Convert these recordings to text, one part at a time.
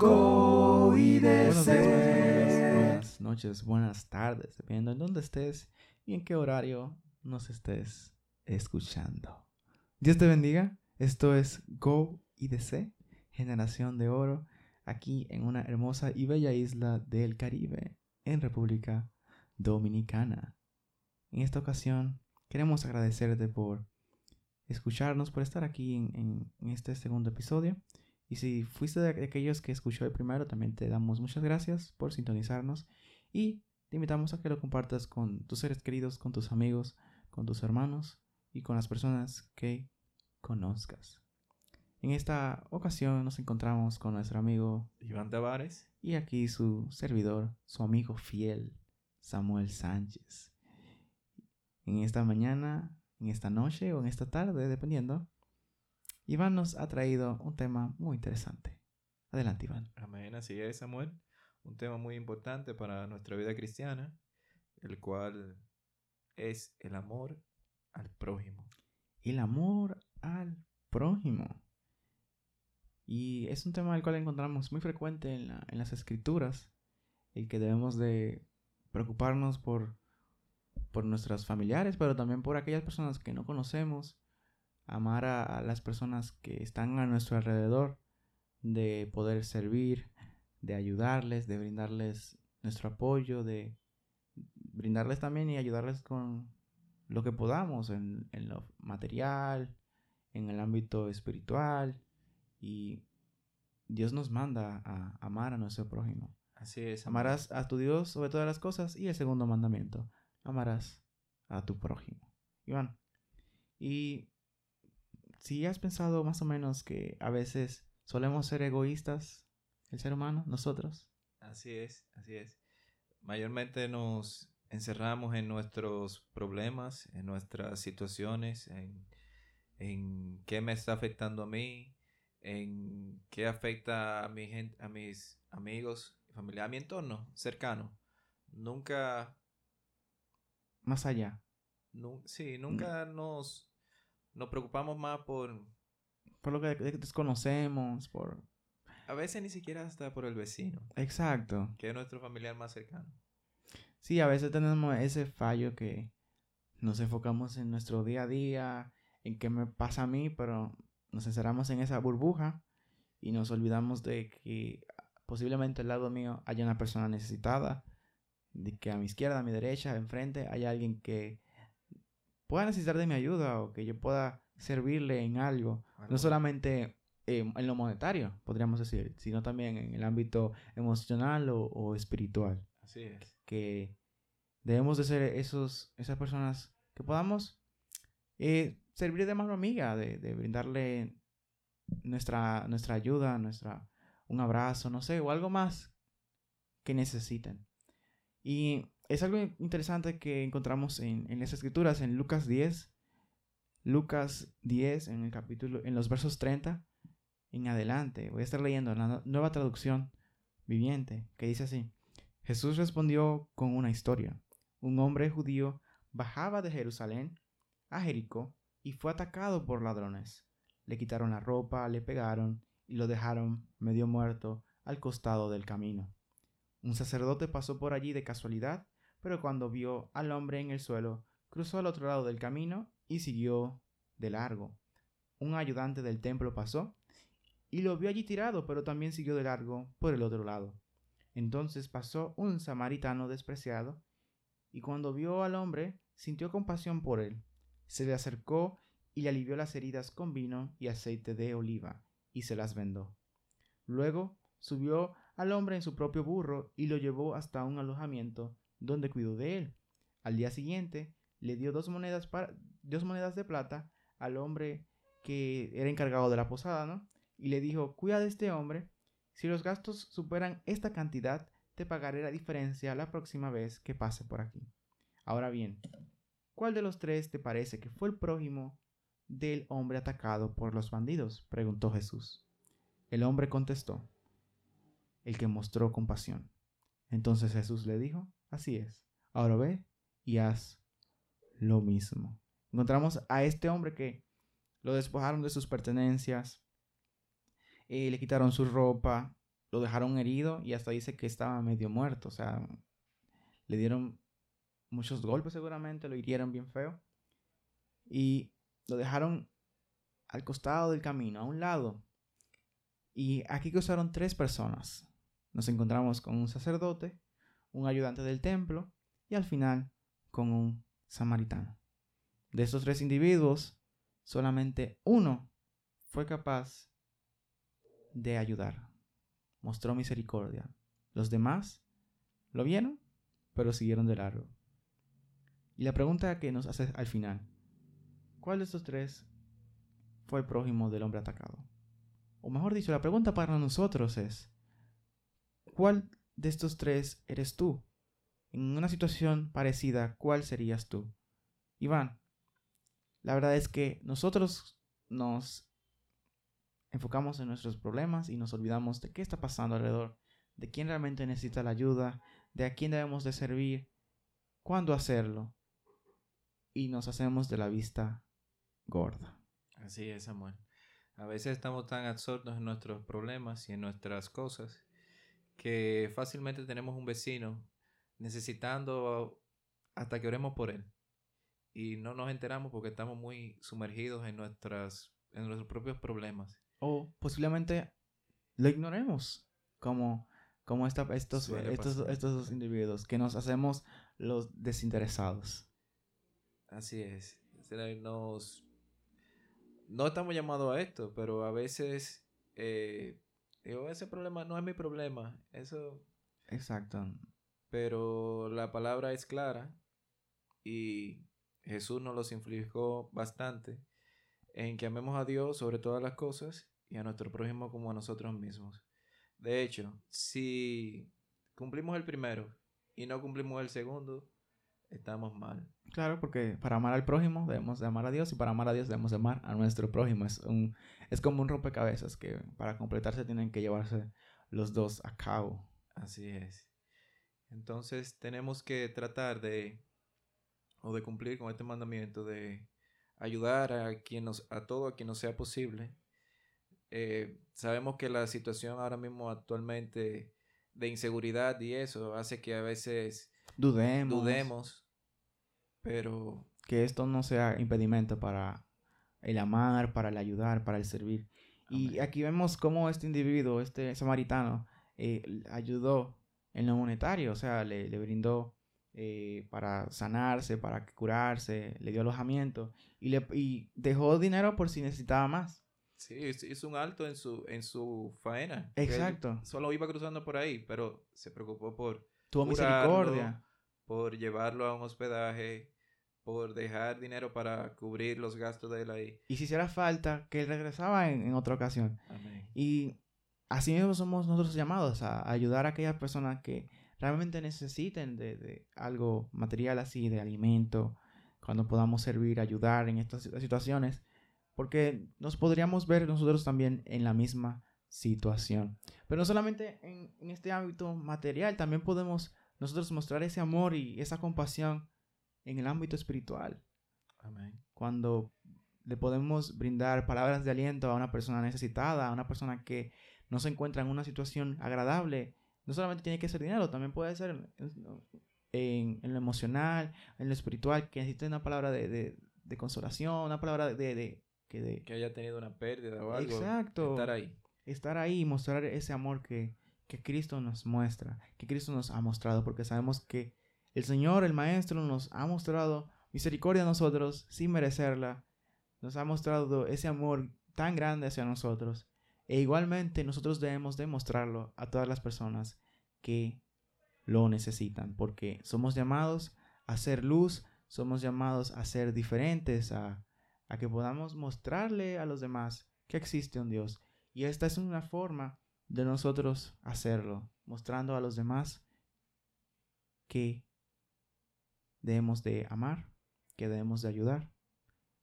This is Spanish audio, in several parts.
Go y Buenos días, buenas desee. buenas noches, buenas tardes, dependiendo en dónde estés y en qué horario nos estés escuchando. Dios te bendiga. Esto es Go y DC, Generación de Oro, aquí en una hermosa y bella isla del Caribe, en República Dominicana. En esta ocasión queremos agradecerte por escucharnos, por estar aquí en, en- en este segundo episodio. Y si fuiste de aquellos que escuchó el primero, también te damos muchas gracias por sintonizarnos y te invitamos a que lo compartas con tus seres queridos, con tus amigos, con tus hermanos y con las personas que conozcas. En esta ocasión nos encontramos con nuestro amigo Iván Tavares. y aquí su servidor, su amigo fiel, Samuel Sánchez. En esta mañana, en esta noche o en esta tarde, dependiendo, Iván nos ha traído un tema muy interesante. Adelante, Iván. Amén, así es, Samuel. Un tema muy importante para nuestra vida cristiana, el cual es el amor al prójimo. El amor al prójimo. Y es un tema del cual encontramos muy frecuente en, la- en las escrituras, el que debemos de preocuparnos por, por nuestros familiares, pero también por aquellas personas que no conocemos, amar a, a las personas que están a nuestro alrededor, de poder servir, de ayudarles, de brindarles nuestro apoyo, de brindarles también y ayudarles con lo que podamos en, en lo material, en el ámbito espiritual y Dios nos manda a amar a nuestro prójimo. Así es. Amarás a tu Dios sobre todas las cosas y el segundo mandamiento, amarás a tu prójimo. Iván, y si has pensado más o menos que a veces solemos ser egoístas, el ser humano, nosotros, Así es, así es. Mayormente nos encerramos en nuestros problemas, en nuestras situaciones, en, en qué me está afectando a mí, en qué afecta a, mi gente, a mis amigos, familia, a mi entorno cercano. Nunca, más allá, nu- sí, nunca nos, nos preocupamos más por, por lo que desconocemos, por... a veces ni siquiera hasta por el vecino, Exacto. que es nuestro familiar más cercano. Sí, a veces tenemos ese fallo que nos enfocamos en nuestro día a día, en qué me pasa a mí, pero nos encerramos en esa burbuja y nos olvidamos de que posiblemente al lado mío haya una persona necesitada, de que a mi izquierda, a mi derecha, enfrente, hay alguien que pueda necesitar de mi ayuda o que yo pueda servirle en algo, no solamente eh, en lo monetario, podríamos decir, sino también en el ámbito emocional o- o espiritual Así es. que debemos de ser esos, esas personas que podamos eh, servir de mano amiga, de, de brindarle nuestra, nuestra ayuda, nuestra, un abrazo, no sé, o algo más que necesiten. Y es algo interesante que encontramos en, en las escrituras, en Lucas 10, Lucas 10, en el capítulo, en los versos 30 en adelante. Voy a estar leyendo la nueva traducción viviente, que dice así. Jesús respondió con una historia. Un hombre judío bajaba de Jerusalén a Jericó y fue atacado por ladrones. Le quitaron la ropa, le pegaron y lo dejaron medio muerto al costado del camino. Un sacerdote pasó por allí de casualidad, pero cuando vio al hombre en el suelo, cruzó al otro lado del camino y siguió de largo. Un ayudante del templo pasó y lo vio allí tirado, pero también siguió de largo por el otro lado. Entonces pasó un samaritano despreciado, y cuando vio al hombre, sintió compasión por él. Se le acercó y le alivió las heridas con vino y aceite de oliva, y se las vendó. Luego subió al hombre en su propio burro y lo llevó hasta un alojamiento donde cuidó de él. Al día siguiente le dio dos monedas, para, dos monedas de plata al hombre que era encargado de la posada, ¿no? Y le dijo, cuida de este hombre, si los gastos superan esta cantidad, te pagaré la diferencia la próxima vez que pase por aquí. Ahora bien, ¿cuál de los tres te parece que fue el prójimo del hombre atacado por los bandidos? preguntó Jesús. El hombre contestó, el que mostró compasión. Entonces Jesús le dijo, así es, ahora ve y haz lo mismo. Encontramos a este hombre que lo despojaron de sus pertenencias, eh, le quitaron su ropa, lo dejaron herido y hasta dice que estaba medio muerto. O sea, le dieron muchos golpes seguramente, lo hirieron bien feo. Y lo dejaron al costado del camino, a un lado. Y aquí cruzaron tres personas. Nos encontramos con un sacerdote, un ayudante del templo y al final con un samaritano. De estos tres individuos, solamente uno fue capaz de ayudar. Mostró misericordia. Los demás lo vieron, pero siguieron de largo. Y la pregunta que nos hace al final, ¿cuál de estos tres fue el prójimo del hombre atacado? O mejor dicho, la pregunta para nosotros es, ¿cuál de estos tres eres tú? En una situación parecida, ¿cuál serías tú? Iván, la verdad es que nosotros nos enfocamos en nuestros problemas y nos olvidamos de qué está pasando alrededor, de quién realmente necesita la ayuda, de a quién debemos de servir, cuándo hacerlo. Y nos hacemos de la vista gorda. Así es, Samuel. A veces estamos tan absortos en nuestros problemas y en nuestras cosas que fácilmente tenemos un vecino necesitando hasta que oremos por él. Y no nos enteramos porque estamos muy sumergidos en, nuestras, en nuestros propios problemas. O posiblemente lo ignoremos como, como esta, estos, Suele estos, pasar. estos dos individuos, que nos hacemos los desinteresados. Así es. Nos, no estamos llamados a esto, pero a veces eh, digo, ese problema no es mi problema. Eso, Exacto. pero la palabra es clara y Jesús nos los infligó bastante en que amemos a Dios sobre todas las cosas y a nuestro prójimo como a nosotros mismos. De hecho, si cumplimos el primero y no cumplimos el segundo, estamos mal. Claro, porque para amar al prójimo debemos de amar a Dios y para amar a Dios debemos de amar a nuestro prójimo. Es, un, es como un rompecabezas que para completarse tienen que llevarse los dos a cabo. Así es. Entonces tenemos que tratar de o de cumplir con este mandamiento de ayudar a quien nos, a todo a quien nos sea posible. Eh, sabemos que la situación ahora mismo actualmente de inseguridad y eso hace que a veces Dudemos, dudemos, pero que esto no sea impedimento para el amar, para el ayudar, para el servir. Y aquí vemos cómo este individuo, este samaritano, eh, ayudó en lo monetario, o sea, le, le brindó eh, para sanarse, para curarse, le dio alojamiento y, le, y dejó dinero por si necesitaba más. sí, hizo un alto en su, en su faena. Exacto. Solo iba cruzando por ahí, pero se preocupó por Tuvo curarlo, misericordia. Por llevarlo a un hospedaje, por dejar dinero para cubrir los gastos de él ahí. Y si hiciera falta, que él regresaba en, en otra ocasión. Amén. Y así mismo somos nosotros llamados a ayudar a aquellas personas que realmente necesiten de, de algo material así, de alimento, cuando podamos servir, ayudar en estas situaciones, porque nos podríamos ver nosotros también en la misma situación. Pero no solamente en, en este ámbito material, también podemos nosotros mostrar ese amor y esa compasión en el ámbito espiritual Amén. cuando le podemos brindar palabras de aliento a una persona necesitada, a una persona que no se encuentra en una situación agradable, no solamente tiene que ser dinero, también puede ser en, en- en lo emocional, en lo espiritual, que necesite una palabra de, de- de consolación, una palabra de... de, que de Que haya tenido una pérdida o algo. Exacto. Estar ahí. estar ahí y mostrar ese amor que, que Cristo nos muestra, que Cristo nos ha mostrado, porque sabemos que el Señor, el Maestro, nos ha mostrado misericordia a nosotros sin merecerla, nos ha mostrado ese amor tan grande hacia nosotros, e igualmente nosotros debemos demostrarlo a todas las personas que lo necesitan, porque somos llamados a ser luz, somos llamados a ser diferentes, a, a que podamos mostrarle a los demás que existe un Dios. Y esta es una forma de nosotros hacerlo, mostrando a los demás que debemos de amar, que debemos de ayudar.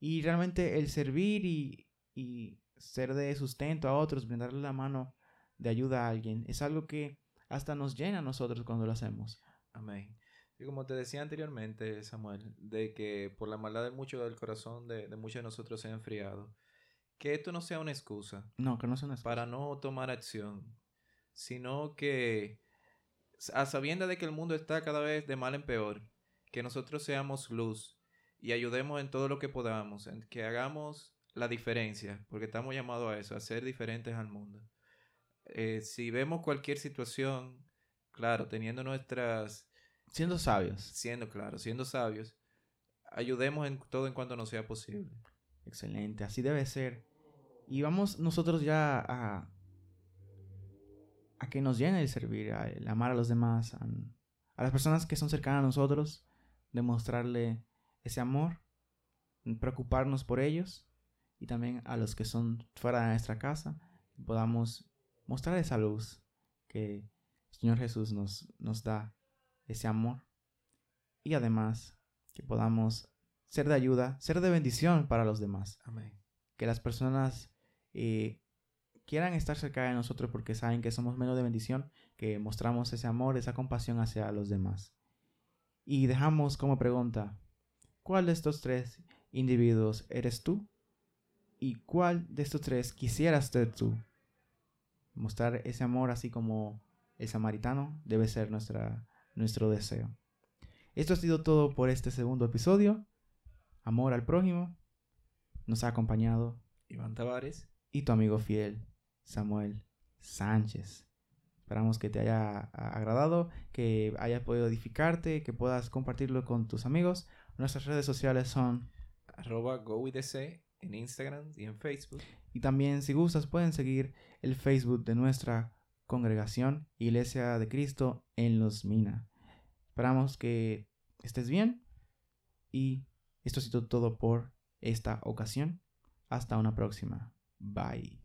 Y realmente el servir y, y ser de sustento a otros, brindarle la mano de ayuda a alguien, es algo que hasta nos llena a nosotros cuando lo hacemos. Amén. Y como te decía anteriormente, Samuel, de que por la maldad de mucho del corazón de, de muchos de nosotros se ha enfriado, que esto no sea una excusa No, que no excusa. para no tomar acción, sino que a sabienda de que el mundo está cada vez de mal en peor, que nosotros seamos luz y ayudemos en todo lo que podamos, en que hagamos la diferencia, porque estamos llamados a eso, a ser diferentes al mundo. Eh, si vemos cualquier situación, claro, teniendo nuestras... Siendo sabios. Siendo, claro, siendo sabios, ayudemos en todo en cuanto nos sea posible. Excelente, así debe ser. Y vamos nosotros ya a, a que nos llene el servir, a el amar a los demás, a, las personas que son cercanas a nosotros, demostrarle ese amor, preocuparnos por ellos y también a los que son fuera de nuestra casa, podamos mostrar esa luz que el Señor Jesús nos, nos da, ese amor y además que podamos ser de ayuda, ser de bendición para los demás. Amén. Que las personas eh, quieran estar cerca de nosotros porque saben que somos menos de bendición, que mostramos ese amor, esa compasión hacia los demás. Y dejamos como pregunta, ¿cuál de estos tres individuos eres tú? ¿Y cuál de estos tres quisieras ser tú? Mostrar ese amor así como el samaritano debe ser nuestra, nuestro deseo. Esto ha sido todo por este segundo episodio. Amor al prójimo. Nos ha acompañado Iván Tavares y tu amigo fiel Samuel Sánchez. Esperamos que te haya agradado, que hayas podido edificarte, que puedas compartirlo con tus amigos. Nuestras redes sociales son arroba GoWithDC en Instagram y en Facebook. Y también, si gustas, pueden seguir el Facebook de nuestra congregación Iglesia de Cristo en Los Mina. Esperamos que estés bien y esto ha sido todo por esta ocasión. Hasta una próxima. Bye.